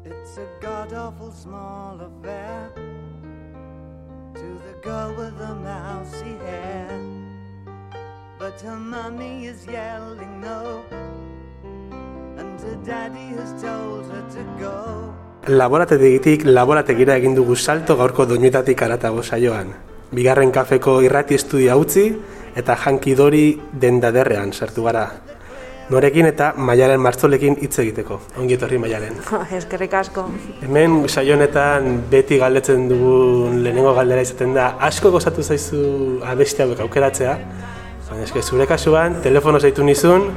It's a god awful small affair to the girl with the mousy hair. But her mummy is yelling no, and her daddy has told her to go. Laborategitik laborategira egin dugu salto gaurko doinuetatik aratago saioan. Bigarren kafeko irrati estudia utzi eta jankidori dendaderrean sartu gara. Norekin eta Maialen Martzolekin hitz egiteko. Ongi etorri Maialen. Eskerrik asko. Hemen saio honetan beti galdetzen dugun lehenengo galdera izaten da asko gozatu zaizu abesti hauek aukeratzea. Baina eske zure kasuan telefono zaitu nizun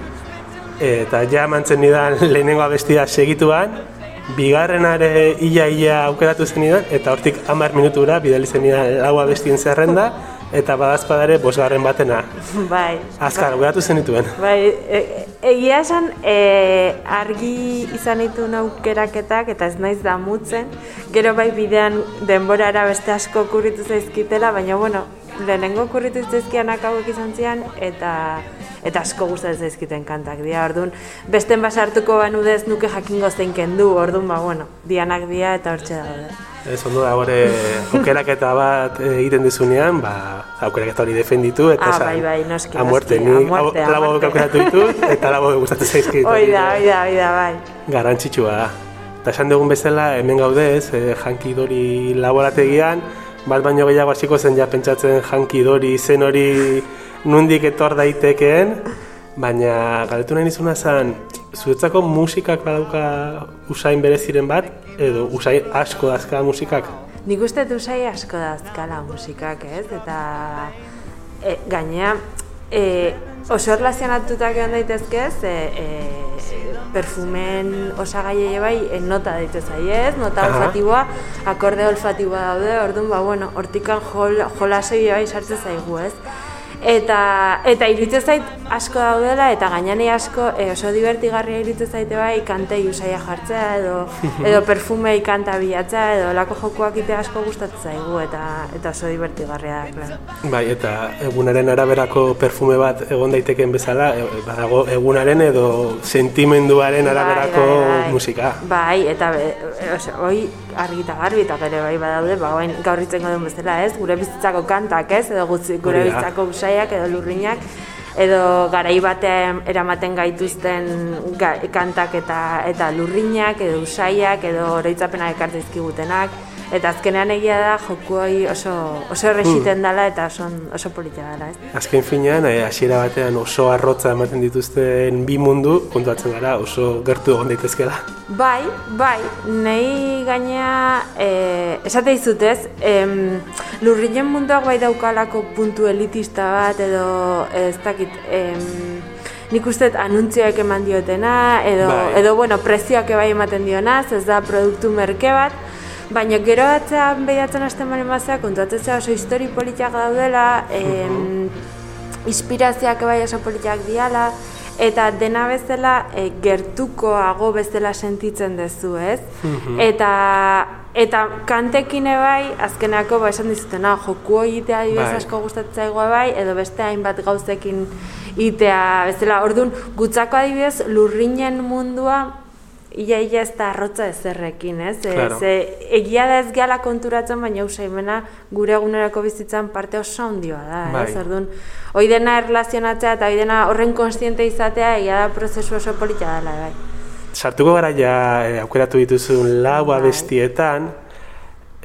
eta ja mantzen nidan lehenengo abestia segituan bigarrenare ia ia aukeratu zenidan eta hortik 10 minutura bidali zenidan lau abestien zerrenda eta badazpadare bosgarren batena. Bai. Azkar, aukeratu zenituen. Bai, e, egia esan e, argi izan ditu aukeraketak eta ez naiz damutzen. Gero bai bidean denborara beste asko kurritu zaizkitela, baina bueno, lehenengo kurritu zaizkianak hauek izan zian eta eta asko gustatzen zaizkiten kantak dira. Ordun besten basartuko banudez nuke jakingo zein kendu. Ordun ba bueno, dianak dira eta hortxe daude. Ez ondo da gore aukeraketa bat eh, egiten dizunean, ba, aukeraketa hori defenditu eta Ah, bai, bai, noski, a muerte, noski, ni a muerte, a labo muerte. aukeratu ditut eta labo gustatzen zaizkit. Hoi da, hoi da, hoi da, bai. Garrantzitsua da. Eta esan dugun bezala, hemen gaudez, eh, jankidori laborategian, bat baino gehiago hasiko zen ja pentsatzen jankidori izen hori nundik etor daitekeen, baina galdetu nahi nizuna zen, zuretzako musikak badauka usain bereziren bat, edo usain asko dazka musikak? Nik uste dut usai asko dazkala musikak, ez? Eta e, gainea e, oso erlazionatutak egon daitezke ez, e, e, perfumen osagai ere bai e, nota daitez ez, nota Aha. olfatiboa, akorde olfatiboa daude, orduan, ba, bueno, hortikan jol, jolasoi bai sartzen zaigu, ez? Eta, eta iruditzen zait asko daudela eta gainani asko e, oso divertigarria iruditzen zaite bai kantei usaia jartzea edo edo perfumei kanta bilatzea edo olako jokoak ite asko gustatzen zaigu eta eta oso divertigarria da, claro. Bai, eta egunaren araberako perfume bat egon daitekeen bezala, e, badago egunaren edo sentimenduaren araberako Bai, bai, bai. musika. Bai, eta e, e, ose, hoi argi eta garbi eta gero bai badaude, ba, orain gaur hitzengo duen bezala, ez? Gure bizitzako kantak, ez? Edo gutzi, gure bizitzako usaiak edo lurrinak edo garai batean eramaten gaituzten ga, kantak eta eta lurrinak edo usaiak edo oroitzapenak ekartzen dizkigutenak eta azkenean egia da joku oso oso erresiten Hmm. dela eta oso oso polita dela, ez? Azken finean, eh, hasiera batean oso arrotza ematen dituzten bi mundu, kontuatzen gara oso gertu egon daitezkela. Bai, bai, nahi gaina e, esate dizut ez, em, lurrinen munduak bai daukalako puntu elitista bat edo ez dakit, em, nik uste anuntzioak eman diotena edo, Bai. edo bueno, prezioak bai ematen dionaz, ez da produktu merke bat, Baina gero atzean behiatzen hasten baren bazea, kontuatzen zera oso histori politiak daudela, em, inspirazioak bai oso politiak diala, eta dena bezala e, gertukoago bezala sentitzen duzu, ez? Eta eta kantekin bai, azkenako ba esan dizutena, joku hori itea adibidez Bai. asko gustatzen zaigu bai, edo beste hainbat gauzekin itea bezala. Orduan, gutzako adibidez lurrinen mundua ia ia ez da arrotza ezerrekin, ez? Claro. Ze egia da ez gehala konturatzen, baina usaimena gure egunerako bizitzan parte oso handioa da, Bai. ez? Orduan, hoi dena erlazionatzea eta hoi dena horren konstiente izatea egia da prozesu oso polita dela, bai. Sartuko gara ja eh, aukeratu dituzun lau Bai.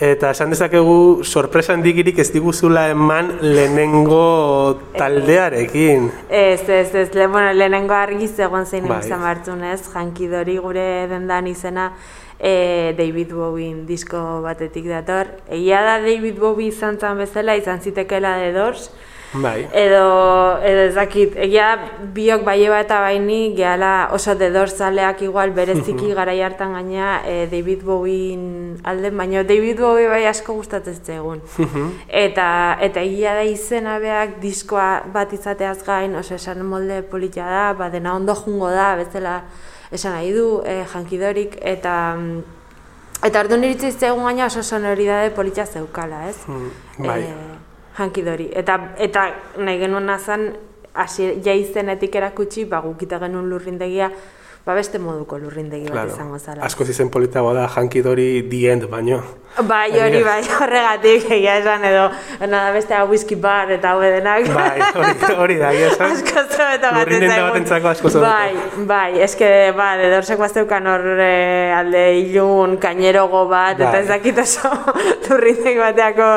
Eta esan dezakegu sorpresa handikirik ez diguzula eman lehenengo taldearekin. Ez, ez, ez, le, bueno, lehenengo argi zegoen zein Bai. izan bartzun? Jankidori gure dendan izena e, David Bowie disko batetik dator. Egia da David Bowie izan zan bezala, izan zitekeela The Doors, Bai. edo, edo ez dakit, egia biok bai eba eta baini, gehala oso The Doors zaleak igual bereziki garai hartan gaina e, David Bowie alden, baina David Bowie bai asko gustatzen zaigun. eta, eta egia da izena beak diskoa bat izateaz gain, oso esan molde politia da, ba, dena ondo jungo da, bezala esan nahi du, e, jankidorik, eta mm, Eta orduan iritsi zitzaigun gaina oso sonoridade politia zeukala, ez? bai. Eh, jankidori. Eta, eta nahi genuen nazan, hasi ja izenetik erakutsi, ba, gukita genuen lurrindegia, ba beste moduko lurrindegi bat Claro. izango zala. Asko izen politago da jankidori end baino. Bai, hori bai, horregatik, egia esan edo, nada beste hau whisky bar eta hau denak. Bai, hori, da, egia esan. asko gaten Lurrindenda batentzako asko zobeto. Bai, bai, eske, ba, dedorsek bazteukan hor eh, alde ilun, kainerogo bat, eta Bai. ez dakit oso lurrindegi bateako,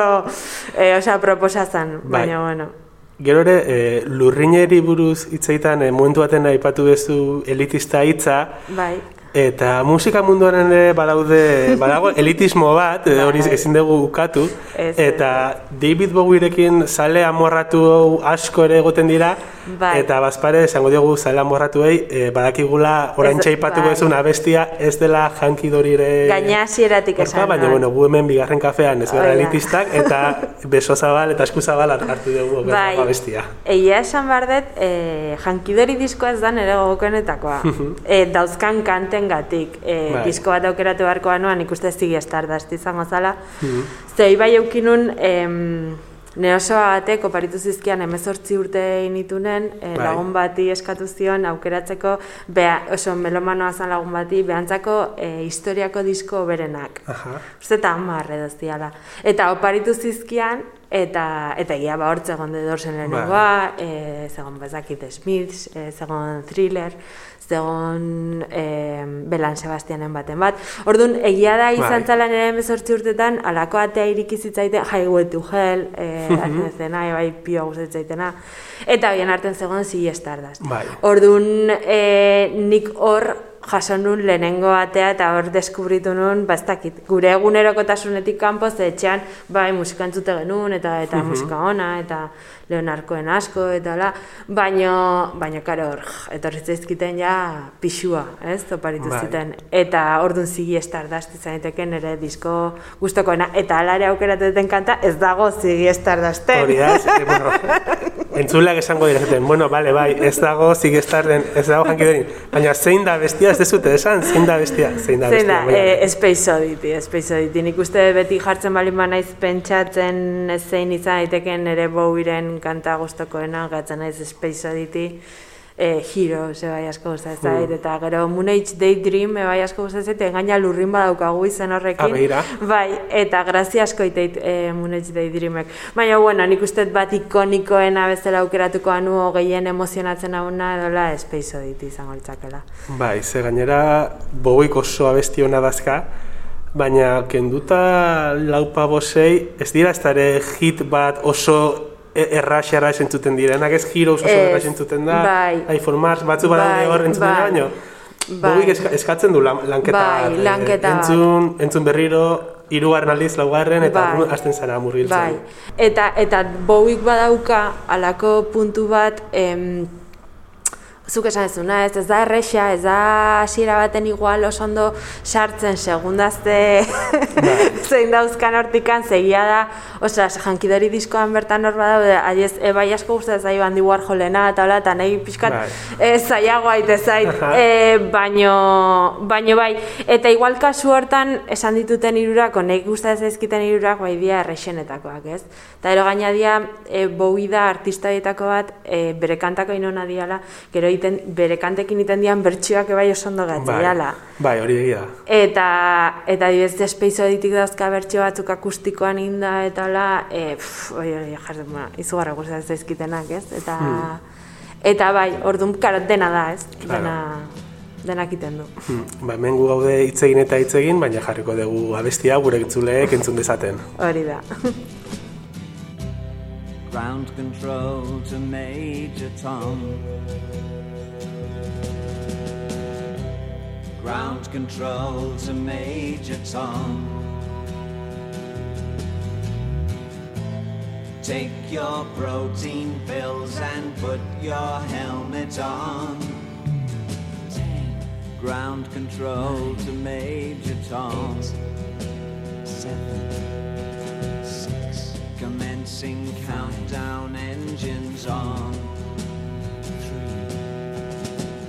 eh, osea, proposazan, Bai. baina, bueno. Gero ere, e, lurrineri buruz hitzaitan, e, momentu baten aipatu duzu elitista hitza, Bai, eta musika munduan ere badaude, badago elitismo bat, e, hori Bai. ezin dugu ukatu, Ez, eta David Bowierekin sale amorratu asko ere egoten dira, Bai. eta bazpare esango diogu sale amorratuei, e, badakigula orain Ez, txaipatuko bai. ezun abestia ez dela jankidorire... gaina hasieratik esan. baina, nuen. bueno, gu hemen bigarren kafean ez gara elitistak, eta beso zabal eta esku zabal hartu dugu Bai, bai. bestia. egia esan behar dut, e, jankidori diskoa ez da nire gogokoenetakoa. e, dauzkan kanten gatik. E, Bai. disko bat aukeratu beharko banuan ikuste zigi Stardust izango zala. Ze bai eukinun, em, ne oso batek oparitu zizkian emezortzi urte initunen, e, Bai. lagun bati eskatu zion aukeratzeko, beha, oso melomanoa zen lagun bati, behantzako e, historiako disko berenak. Uste eta hamar edo ziala. Eta oparitu zizkian, eta eta egia ba hortze egon dedorzen lehenengoa, e, zegon bezakit Smiths, e, zegon Thriller, zegon e, Belan Sebastianen baten bat. Orduan, egia da izan Bai. zala nire emezortzi urtetan, alako atea iriki zitzaite, Highway to Hell, e, zena, e, bai pioa guztetzaitena. Eta bien arten zegoen Zille Stardust. Bai. Orduan, e, nik hor jaso nun lehenengo atea eta hor deskubritu nun, ba ez dakit, gure egunerokotasunetik kanpo ze etxean bai musika entzute genuen eta eta musika ona eta Leonarkoen asko eta la, baino baino karo hor etorri zaizkiten ja pixua, ez? Oparitu Bai. ziten eta ordun zigi Stardust izan daiteke nere disko gustokoena eta hala ere aukeratu duten kanta ez dago zigi Stardusten. Hori da, ez, e, bueno, entzuleak esango dira zaten, bueno, bale, bai, ez dago zigestarren, ez dago jankidorin, baina zein da bestia, ez dezute esan, zein da bestia, zein da Zein bestia. da, baina- e, Space Oddity, Space Oddity. Nik uste beti jartzen bali naiz pentsatzen zein izan daiteken ere Bowiren kanta gustokoena gatzen naiz Space Oddity. E, Hero, ze bai asko gustatzen eta gero Moon Age Daydream e, bai asko gustatzen zait, gaina lurrin badaukagu izen horrekin. Begira. Bai, eta grazia asko iteit e, Moon Age Daydreamek. Baina, bueno, nik uste bat ikonikoena bezala aukeratuko anu gehien emozionatzen hauna edola Space Oddity izango litzakela. Bai, ze gainera bogoik oso abesti hona dazka, baina kenduta laupa bosei, ez dira ez hit bat oso e- errax entzuten direnak, ez Heroes oso errax entzuten da, bai. iPhone Mars, batzu badaude Bai, hor entzuten bai. baino. Bai. Eska, eskatzen du lan, lanketa Bai, eh, lanketa entzun, entzun berriro, hirugarren aldiz, laugarren, eta Bai. hasten zara murgiltzen. Bai, eta eta Bowiek badauka alako puntu bat em, zuk esan ezuna, ez, ez da erresa, ez da hasiera baten igual oso ondo sartzen segundazte zein dauzkan hortikan, zegia da, osea, jankidori diskoan bertan hor badaude, adiez, e, bai asko gustatzen zaio handi Warholena eta hola, eta nahi pixkat Bai. e, zaiago aite zait, e, baino, baino bai, eta igual kasu hortan esan dituten irurako, nahi gustatzen zaizkiten irurak bai dia errexenetakoak, ez? Eta ero gaina dia, e, Bowie da artista bat, e, bere kantako inona diala, gero iten, bere kantekin iten dian bertsioak bai oso ondo bai, gatzeiala. bai, hori egia da. Eta, eta adibidez Space Oddity dauzka bertso batzuk akustikoan inda eta hola, e, pff, oi, oi, jartzen, bueno, izugarra gustatzen zaizkitenak, ez? Eta, eta bai, orduan, karo, dena da, ez? Claro. Dena, denak iten du. Hmm, Ba, hemen gu gaude hitz egin eta hitz egin, baina jarriko dugu abestia gure entzuleek entzun dezaten. Hori da. Ground control to Major Tom. Ground control to Major Tom. Take your protein pills and put your helmet on. Ground control to Major Tom. Seven, six. Commencing countdown engines on. Three,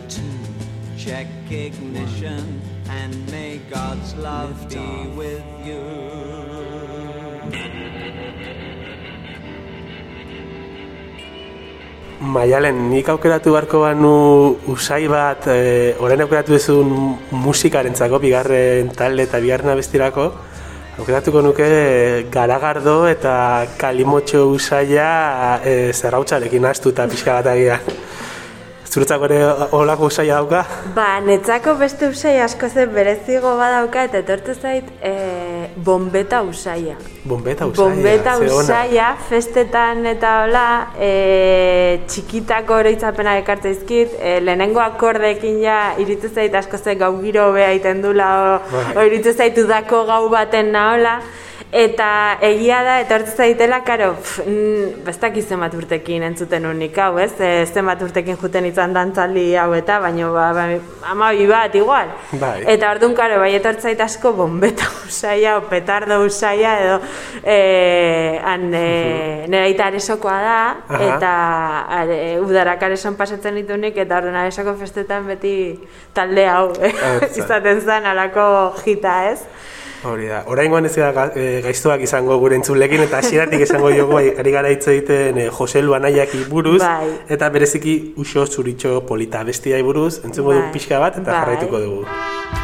two. Check ignition and may God's love be with you. Maialen, nik aukeratu beharko banu usai bat, e, orain aukeratu duzun musikarentzako bigarren talde eta bigarren abestirako, aukeratuko nuke garagardo eta kalimotxo usaia e, zerrautxarekin astu eta pixka bat agian. Zuretzako ere holako usaia dauka? Ba, netzako beste usai asko zen berezigo badauka eta etortu zait e, bombeta usaia. Bombeta usaia, Bombeta ze ona. usaia, festetan eta hola, e, txikitako oroitzapena ekartza izkit, e, lehenengo akordeekin ja iritu zait asko ze gau giro hobea iten dula, o, Bai. o iritu zait udako gau baten nahola, Eta egia da, etortzen zaitela, karo, pff, mm, ez dakit zenbat urtekin entzuten unik hau, ez? E, zenbat urtekin juten izan dantzaldi hau eta, baina ba, ba, amabi bat, igual. Bai. Eta orduan, karo, bai etortzen zait asko bombeta usaia, o petardo usaia, edo e, han, e, nera aita aresokoa da, Aha. eta are, udarak areson pasatzen ditunik, eta orduan aresoko festetan beti talde hau, eh? Izaten zen alako jita, ez? Hori da, oraingoan ez da ga, e, gaiztuak izango gure entzulekin eta hasieratik esango jogu ari gara hitz egiten e, Jose Luanaiaki buruz Bai. eta bereziki uxo zuritxo polita bestiai buruz entzungo Bai. dugu pixka bat eta Bai. jarraituko dugu.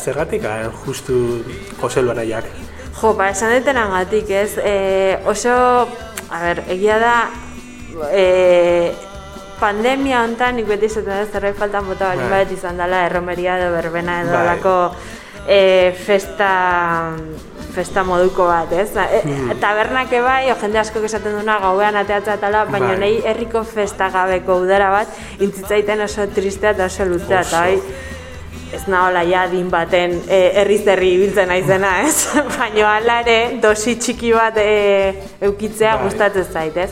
Zergatik hain justu Jose Luanaiak. Jo, ba, esan detenagatik, ez, e, oso, a ber, egia da, e, pandemia hontan, nik beti izaten da zerbait faltan bota baldin Bai. bat izan dela, erromeria edo berbena edo Bai. alako e, festa, festa moduko bat, ez? E, Hmm. Tabernak bai, o jende asko esaten duna gauean ateatza tala, baina Bai. nahi herriko festa gabeko udara bat, intzitzaiten oso tristea eta oso luzea, eta bai, ez nahola ja din baten e, herriz herri ibiltzen naizena, ez? Baina hala ere, dosi txiki bat e, eukitzea Bai. gustatzen zait, ez?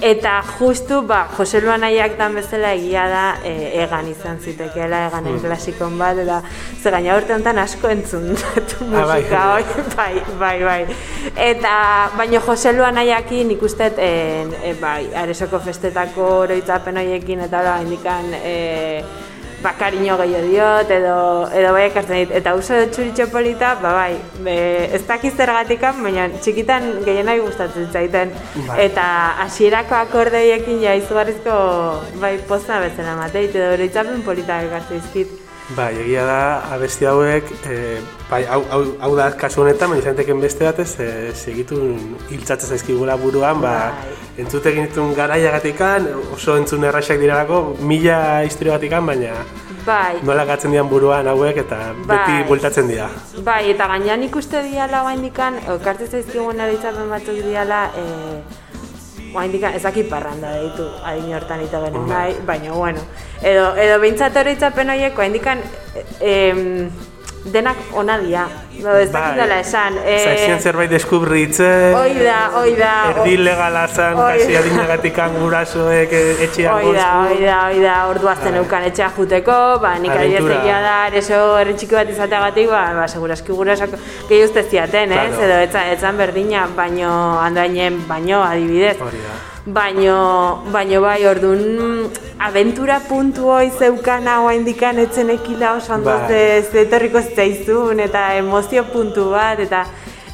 Eta justu, ba, Jose Luanaiak dan bezala egia da e, egan izan zitekeela, eganen Hmm. klasikon bat, eta ze gaina urte honetan asko entzun dut Ah, bai. musika hoi, bai, bai, bai. Eta, baina Jose Luanaiakin nik uste, e, e, bai, aresoko festetako oroitzapen horiekin eta hola, indikan, e, ba, kariño gehiago diot, edo, edo bai ekartzen dit. Eta uso txuritxo polita, ba bai, be, ez dakiz zergatikan, baina txikitan gehienak gustatzen zaiten. Bai. Eta hasierako akordeiekin ja izugarrizko bai poza bezala mateit, edo oroitzapen polita ekartzen dizkit. Bai, egia da, abesti hauek, e, bai, hau, hau, hau da kasu honetan, baina izan teken beste batez, e, segitun hiltzatzen zaizkigula buruan, ba, Bai. entzutek ditun garaiagatikan, oso entzun erraxak direlako, mila historiagatikan, baina Bai, nola gatzen dian buruan hauek eta beti Bai. bueltatzen dira. Bai, eta gainean ikuste diala oraindikan, okartzen zaizkigun eritzapen batzuk diala, e, oraindikan ez dakit parranda deitu adin hortan ito genuen Bai. bai, baina bueno. Edo, edo behintzat eritzapen horiek oraindikan em, denak ona dira. Edo ez dakit dela esan. E, Zaizien zerbait deskubritzen, Hoi da, hoi da. erdi legala zan, kasi da. adinagatikan gurasoek e, etxean Hoi da, hoi da, hoi da, ordu azten Bai. eukan etxea juteko, ba, nik adibidez Abentura. egia da, ereso herri txiki bat izateagatik, ba, ba, seguraski gurasak gehi uste ziaten, ez, Claro. edo etzan, etzan berdina, baino, handainen, baino, adibidez. Hori da. Baino, baino bai, orduan, aventura puntu hoi zeukana oaindikan etzen ekila oso ondo Bai. ze, ze zitzaizun, eta emozio puntu bat, eta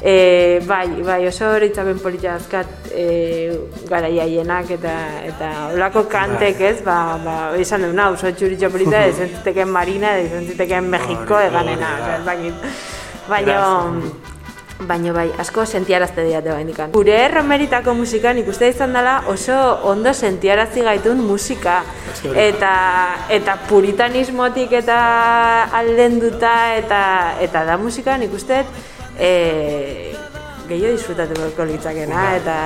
e, bai, bai, oso horitzapen polita azkat e, garaia haienak eta eta olako kantek Bai. ez, ba, ba, esan duna, oso txuritxo polita, izan ziteken Marina, izan ziteken Mexiko Hori, eganena, hori da. ez dakit. Baina, Baina bai, asko sentiarazte diate baindikan. Gure romeritako musikan ikuste izan dela oso ondo sentiarazi gaitun musika. Eta, eta puritanismotik eta aldenduta eta eta da musikan ikuste e, gehiago disfrutatuko litzakena, eta,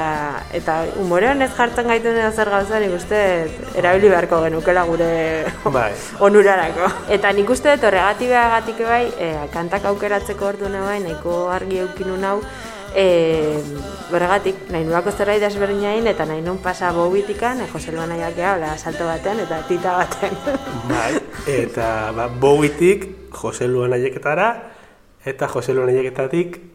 eta umore honez jartzen gaituen edo zer gauza nik uste erabili beharko genukela gure Bai. onurarako. Eta nik uste dut horregatik bai, e, kantak aukeratzeko ordu bai, nahiko argi eukinu hau, e, horregatik, nahi nulako zerbait desberdinain, eta nahi nun pasa bobitikan, e, Jose Luan aiakea, hola, salto baten, eta tita baten. Bai, eta ba, Bowitik Jose Luan aieketara, eta Jose Luan aieketatik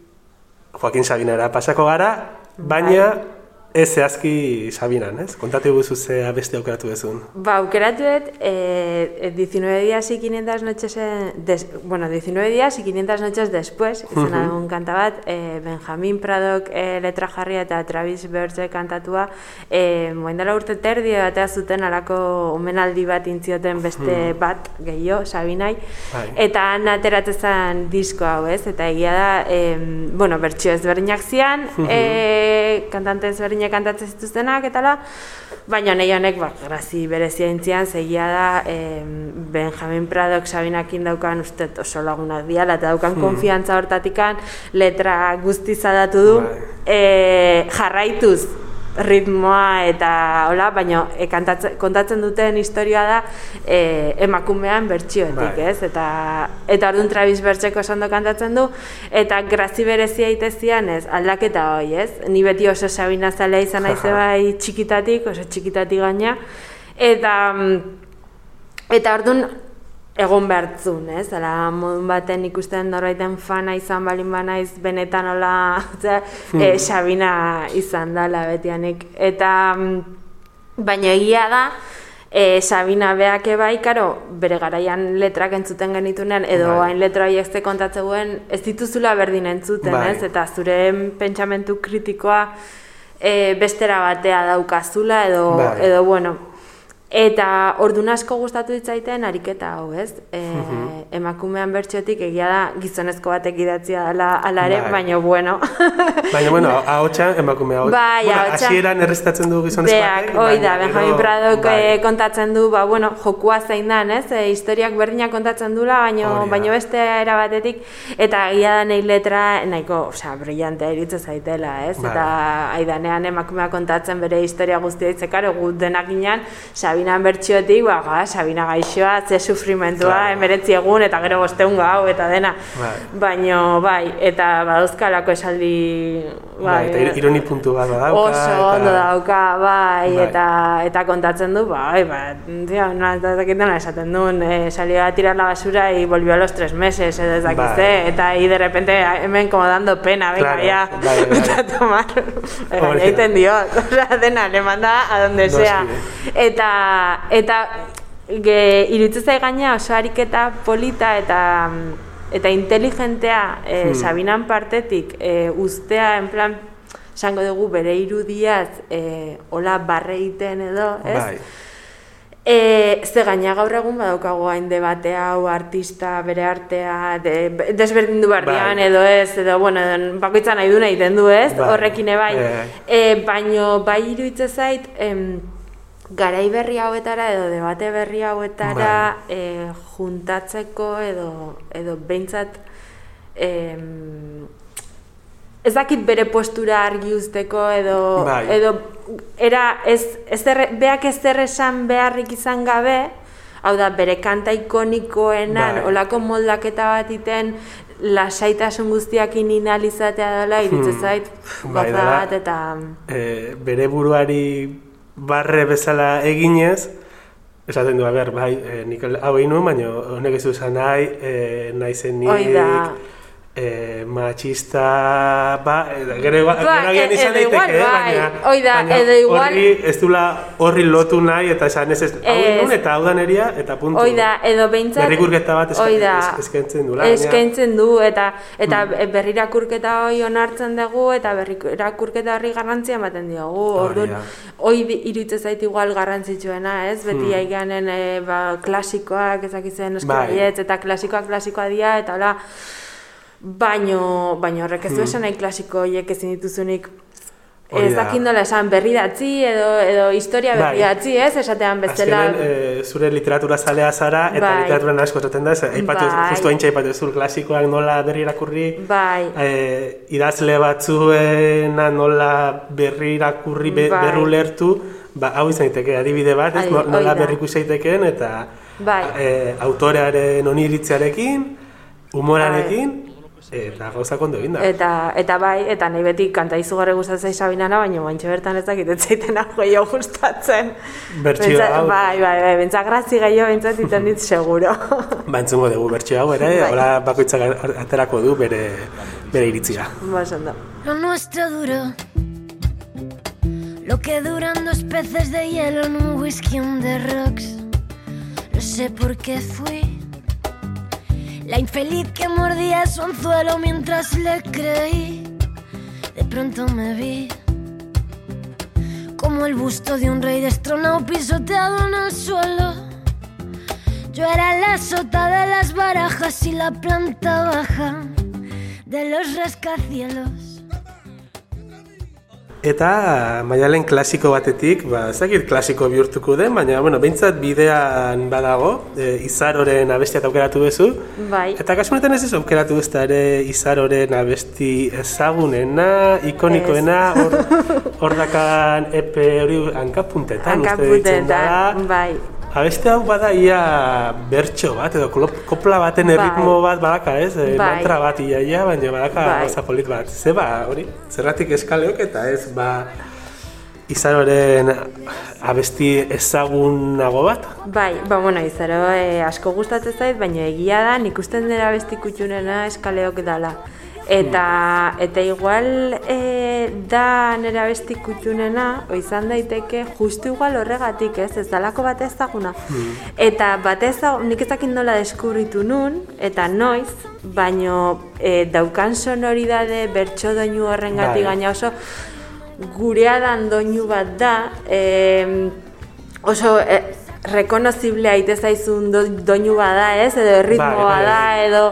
Joaquin Sabinara pasako gara, baina ez zehazki Sabinan, ez? Kontatu guzu ze beste aukeratu duzun. Ba, aukeratu dut, eh, 19 días y 500 noches, en- des, bueno, 19 días y 500 noches después, izena dugun kanta bat, eh, Benjamin Pradok eh, letra jarria eta Travis Bertze kantatua, eh, moen dela urte terdi batea zuten alako omenaldi bat intzioten beste bat gehiago, Sabinai, Bai. eta han ateratzen zen disko hau, ez? Eta egia da, em, bueno, bertxio ezberdinak zian, e, kantante ezberdinak kantatzen zituztenak, eta la, baina nahi honek, ba, grazi berezia intzian, segia da, em, Benjamin Pradok Sabinakin daukan uste oso lagunak diala, eta daukan konfiantza hortatikan, letra guzti zadatu du, e, jarraituz ritmoa eta hola, baina e, kantatzen, kontatzen duten historia da e, emakumean bertsioetik, Bai. ez? Eta eta orduan Travis Bertzeko ondo kantatzen du eta grazi berezia itezian, ez? Aldaketa hoi, ez? Ni beti oso Sabina zalea izan naize bai txikitatik, oso txikitatik gaina. Eta mm, eta orduan egon behartzun, ez? Ala, modun baten ikusten norbaiten fana izan balin banaiz benetan hola, eh, Sabina izan dala betianik. Eta, mm, baina egia da, e, Sabina beake bai, karo, bere garaian letrak entzuten genitunean, edo Bai. hain letra horiek ze kontatzen ez dituzula berdin entzuten, Bai. ez? Eta zure pentsamentu kritikoa e, bestera batea daukazula, edo, Bai. edo bueno, Eta ordun asko gustatu ditzaiten ariketa hau, ez? E, Emakumean bertxotik egia da gizonezko batek idatzia dela ala ere, Bai. baina bueno. Baina, bueno, ahotsa emakume hau. Bai, bueno, ahotsa. hasieran erreztatzen du gizonezko Beak, batek, hoi da, baina Benjamin Pradok bai. eh, kontatzen du, ba, bueno, jokua zein dan, ez? E, historiak berdinak kontatzen dula, baino, da. baino beste era batetik, eta egia da nahi letra, nahiko, osea, brillantea iritze zaitela, ez? Bai. Eta aidanean emakumea kontatzen bere historia guztia itzekaro, gu denak ginen, Sabinan bertxiotik, ba, ga, Sabina gaixoa, ze sufrimentua, Claro. emeretzi egun, eta gero bosteun gau, eta dena. Bai. Baino, bai, eta badauzkalako esaldi, Bai, eta ir- ironi puntu bat badauka. Oso eta- ondo dauka, bai, Bai. eta eta kontatzen du, bai, ba, tio, ez dakit dena esaten duen, eh, salió a tirar la basura y volvió a los tres meses, edo ez dakit Bai. ze, eta ahí de repente hemen como dando pena, venga, ya, bai, bai. vete a tomar, ya da. entendió, osea, dena, le manda a donde sea, eta, eta, ge, iruditzen gaina oso ariketa polita eta eta inteligentea e, Sabinan partetik e, ustea en plan esango dugu bere irudiaz e, hola barreiten edo, ez? Bai. E, ze gaina gaur egun badaukago hain debate hau artista bere artea de, desberdindu behar Bai. edo ez, edo bueno, bakoitza nahi du egiten du ez, Bai. horrekin. Bai. E, baino bai iruditzen zait, em, garai berri hauetara edo debate berri hauetara e, juntatzeko edo, edo behintzat em, ez dakit bere postura argi usteko edo Bai. edo era ez ez erre, beak ez esan beharrik izan gabe hau da bere kanta ikonikoenan Bai. olako moldaketa bat iten lasaitasun guztiakin inalizatea dela iruditzen zait Bai, goza dela. bat eta e, bere buruari barre bezala eginez, esaten du, a ber, bai, e, nik hau egin nuen, baina honek ez du esan nahi, e, nahi zen nik. E, machista, ba, e, gero, igual- Ba, gero agian e- izan edo igual, daiteke, eh, bai. baina, Hoi da, baina igual- horri ez dula horri lotu nahi, eta esan ez ez, hau Ez. eta hau da neria, eta puntu. Hoi da, edo behintzat... Berrikurketa bat eska- hoi da, es- eskaintzen duela, baina- Eskaintzen du, eta eta berrirakurketa hoi onartzen dugu, eta berrirakurketa horri garrantzia ematen diogu. Orduan, da. hoi iruditzen zait igual garrantzitsuena, ez? Beti Hmm. aiganen e, ba, klasikoak, ezakitzen Bai. eskaietz, eta klasikoak klasikoa dira, eta hola, baino, baino horrek ez du Hmm. esan nahi klasiko horiek ezin dituzunik Ez da. dakit nola esan berri datzi edo, edo historia Bai. berri datzi, ez? Esatean bezala... Azkenen, e, zure literatura zalea zara, eta Bai. literaturan asko esaten da, ez, aipatu, Bai. justu haintxe aipatu zu klasikoak nola berri irakurri, Bai, e, idazle batzuena nola berri irakurri, be, Bai. berru lertu, ba, hau izan daiteke adibide bat, ez, Ai, nola berriku izaitekeen, eta Bai. e, autorearen oniritziarekin, humorarekin, eta gauzak ondo egin da. eta, eta bai, eta nahi beti kanta izugarri gustatzen Sabinana, baina bantxe bertan ez dakit ez zaiten hau gehiago gustatzen. Bentsa- hau. Bai, bai, bai, bentsa grazi gehiago bentsat iten dit seguro. Ba, entzungo dugu bertxio hau ere, Bai. hola bakoitzak aterako du bere, bere iritzia. Bas ondo. Lo nuestro duró lo que duran dos peces de hielo en un whisky on the rocks. No sé por qué fui la infeliz que mordía su anzuelo mientras le creí. De pronto me vi como el busto de un rey destronado pisoteado en el suelo. Yo era la sota de las barajas y la planta baja de los rascacielos. Eta maialen klasiko batetik, ba, ez dakit klasiko bihurtuko den, baina, bueno, behintzat bidean badago, e, izaroren abestiat aukeratu bezu. Bai. Eta kasu honetan ez ez aukeratu ez da ere izaroren abesti ezagunena, ikonikoena, hor, hor dakan epe hori hankapuntetan, uste ditzen da. Hankapuntetan, bai. Abeste hau bada ia bertso bat, edo kopla baten Bai. erritmo bat badaka, ez? E, Bai. Mantra bat ia, ia baina badaka Bai. polit bat. Ze ba, hori, zerratik eskaleok eta ez, ba, izaroren abesti ezagunago bat? Bai, ba, bueno, izaro e, asko gustatzen zait, baina egia da, nik usten dira besti kutxunena eskaleok dala. Eta, eta igual e, da nera besti kutxunena, izan daiteke justu igual horregatik, ez, ez dalako bat ezaguna. Eta bat ezagun, nik ezakit nola deskubritu nun, eta noiz, baino e, daukan sonoridade bertso doinu horrengatik gaina oso gurea dan doinu bat da, em, oso e, rekonozible aite zaizun do, doinu bada, ez? Edo ritmo bada, bai. edo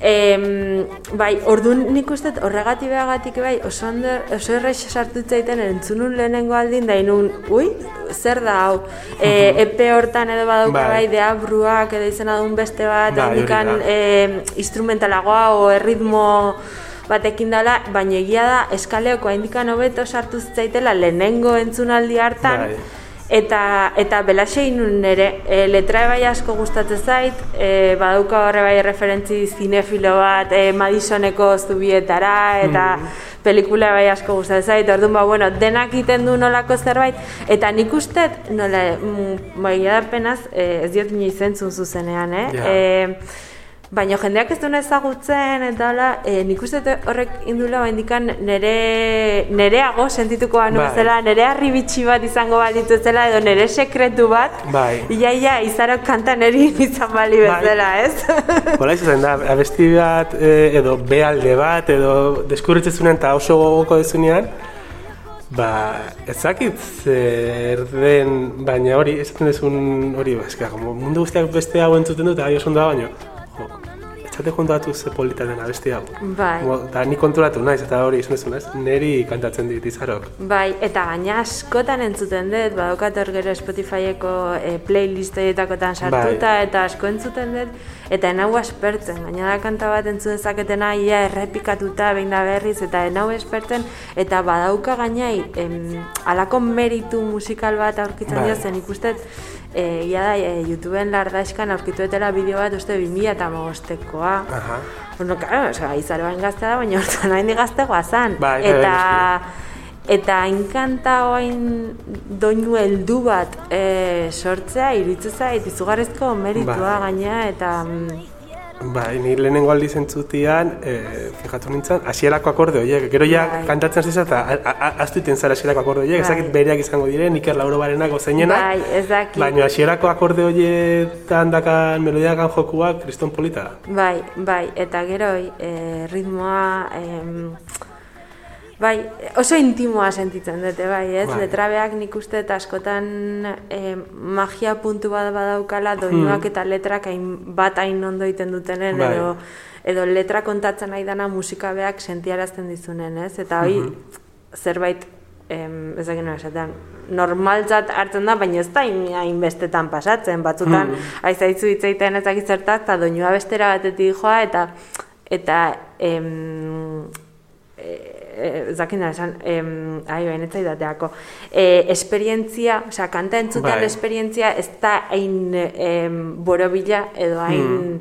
Em, bai, orduan nik uste horregatik behagatik bai, oso, ondo, oso errex sartu zaiten entzunun lehenengo aldin, da inun, ui, zer da hau, e, epe hortan edo badauka Bai. bai, deabruak edo izena duen beste bat, Bai, indikan e, instrumentalagoa o erritmo batekin dela, baina egia da eskaleoko indikan hobeto sartu zitzaitela lehenengo entzunaldi hartan, Bai. Eta, eta belaxe inun ere, e, letra bai asko gustatzen zait, e, badauka horre bai referentzi zinefilo bat e, Madisoneko zubietara, eta pelikula bai asko gustatzen zait, orduan ba, bueno, denak egiten du nolako zerbait, eta nik uste, nola, mm, bai da penaz, e, ez diot inoiz entzun zuzenean, eh? Ja. E, Baina jendeak ez duena ezagutzen eta hala, e, nik uste horrek indula indikan nere, nereago sentituko banu Bai. bezala, nere harri bitxi bat izango balitu zela edo nere sekretu bat, Bai. ia ia izarok kanta neri izan bali Bai. bezala, ez? Hola izaten da, abesti bat e, edo bealde bat edo deskurritzen zunean eta oso gogoko dezunean, ba, ezakit zer den, baina hori, esaten dezun hori, ba, eska, mundu guztiak beste hau entzuten dut, eta gai oso da, baina, jo, etxate kontatu ze polita den abesti hau. Bai. Como, Eta ni konturatu naiz, eta hori esan dezun, ez? Neri kantatzen dit izarok. Bai, eta gaina askotan entzuten dut, badaukat hor gero Spotifyeko e, playlistoietakotan sartuta, Bai. eta asko entzuten dut, eta enau aspertzen, gaina da kanta bat entzun dezaketena, ia errepikatuta behin da berriz, eta enau aspertzen, eta badauka gainai, em, alako meritu musikal bat aurkitzen Bai. dio, zen ikusten, e, ia da, e, YouTubeen lardaskan aurkituetela bideo bat uste 2000 eta magostekoa. Aha. Bueno, claro, osea, izaroan gaztea da, baina hortan hain gaztegoa zan. Bai, bai, eta, eta inkanta oain doinu heldu bat e, sortzea, iritzu zait, izugarrizko meritua Bai. gaina, eta... mm, Bai, ni lehenengo aldiz entzutian, e, fijatu nintzen, hasierako akorde horiek, gero ja Bai. kantatzen ziza eta a- a- ahaztu iten zara hasierako akorde horiek, Bai. ezakit bereak izango diren, Iker Laurobarenako zeinenak, Bai, ez dakit. baina hasierako akorde horietan dakan melodiakan jokuak kriston polita. Bai, bai, eta gero e, ritmoa... em, Bai, oso intimoa sentitzen dute, bai, ez? Bai. Letrabeak nik uste eta askotan eh, magia puntu bat badaukala doinuak eta letrak hain, bat hain ondo egiten dutenen Bai. edo edo letra kontatzen nahi dana musikabeak sentiarazten dizunen, ez? Eta hoi zerbait em, ez dakit nola esaten, normaltzat hartzen da, baina ez da hain- hainbestetan pasatzen, batzutan, Hmm. aizaitzu hitzaiten ez dakit zertaz, eta doinua bestera batetik joa, eta, eta, em, e, ez dakit nola esan, em, ai, bain ez e, esperientzia, osea, kanta entzutean Bai. esperientzia ez da hain em, borobila edo hain,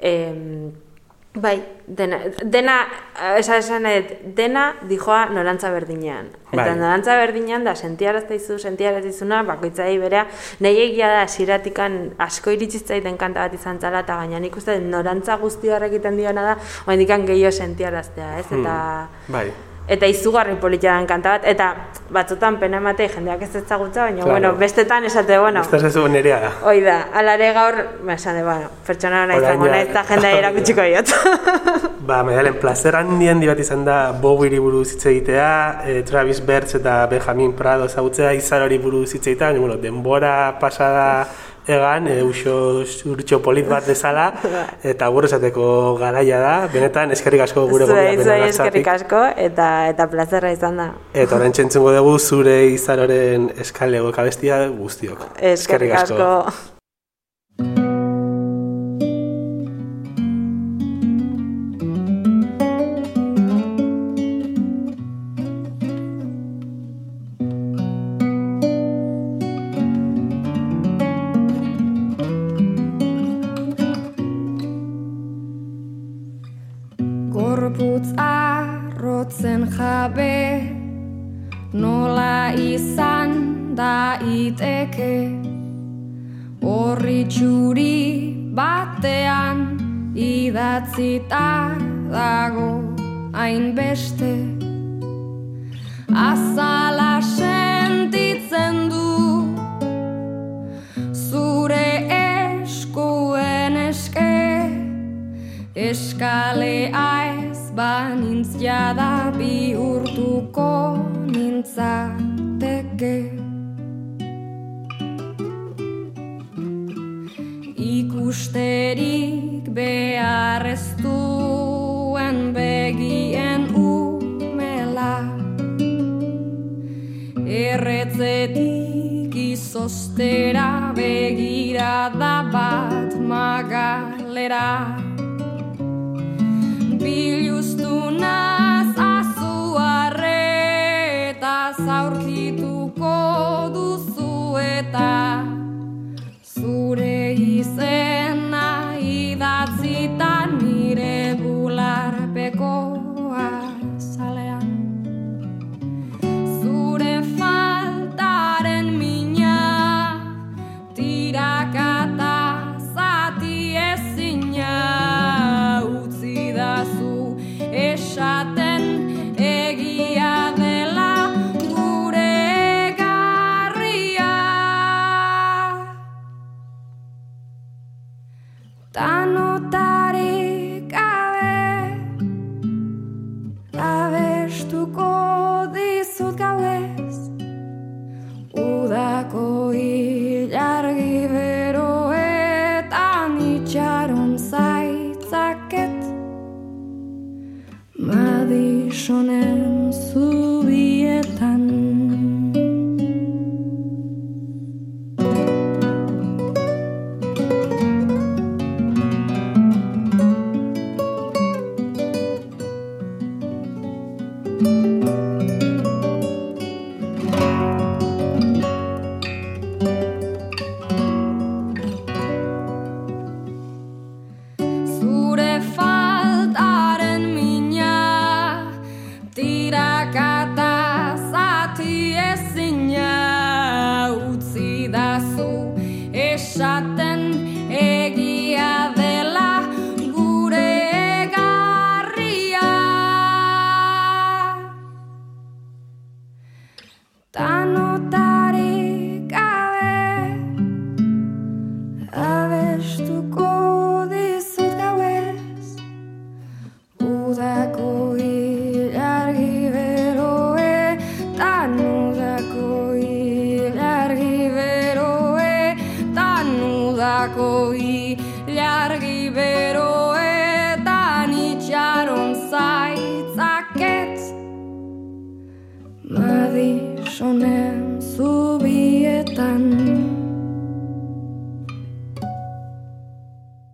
em, bai, dena, dena, esa esan nahi dut, dena dijoa norantza berdinean. Eta Bai. norantza berdinean da sentiaraztaizu, sentiarazizuna, bakoitzai berea, nahi egia da siratikan asko iritsi zaiten kanta bat izan zala, eta gaina nik uste norantza guzti horrek egiten diona da, oendikan gehiago sentiaraztea, ez? Eta, Bai. Eta izugarri politia den kanta bat, eta batzutan pena emate jendeak ez ezagutza, baina, Claro. bueno, bestetan esate, bueno, Ez da zezu nerea da. Hoi da, alare gaur, ba, esan de, bueno, pertsona hona izango nahi, eta jendea erakutsiko diot. Ba, Maidalen, plazer handi handi bat izan da Bowieri buruz hitz egitea, e, Travis Bertz eta Benjamin Prado ezagutzea, izarori buruz hitz egitea, baina, bueno, denbora pasada egan, e, uso urtxo polit bat bezala, eta gure esateko garaia da, benetan eskerrik asko gure zuei arratsatik. eskerrik asko, eta, eta plazerra izan da. Eta orain txentzungo dugu zure izaroren eskalego kabestia guztiok. Eskerrik asko. Gorputz Ikusterik behar ez duen begien umela. Erretzetik izostera begirada bat magalera. Biluztu Esta nota tira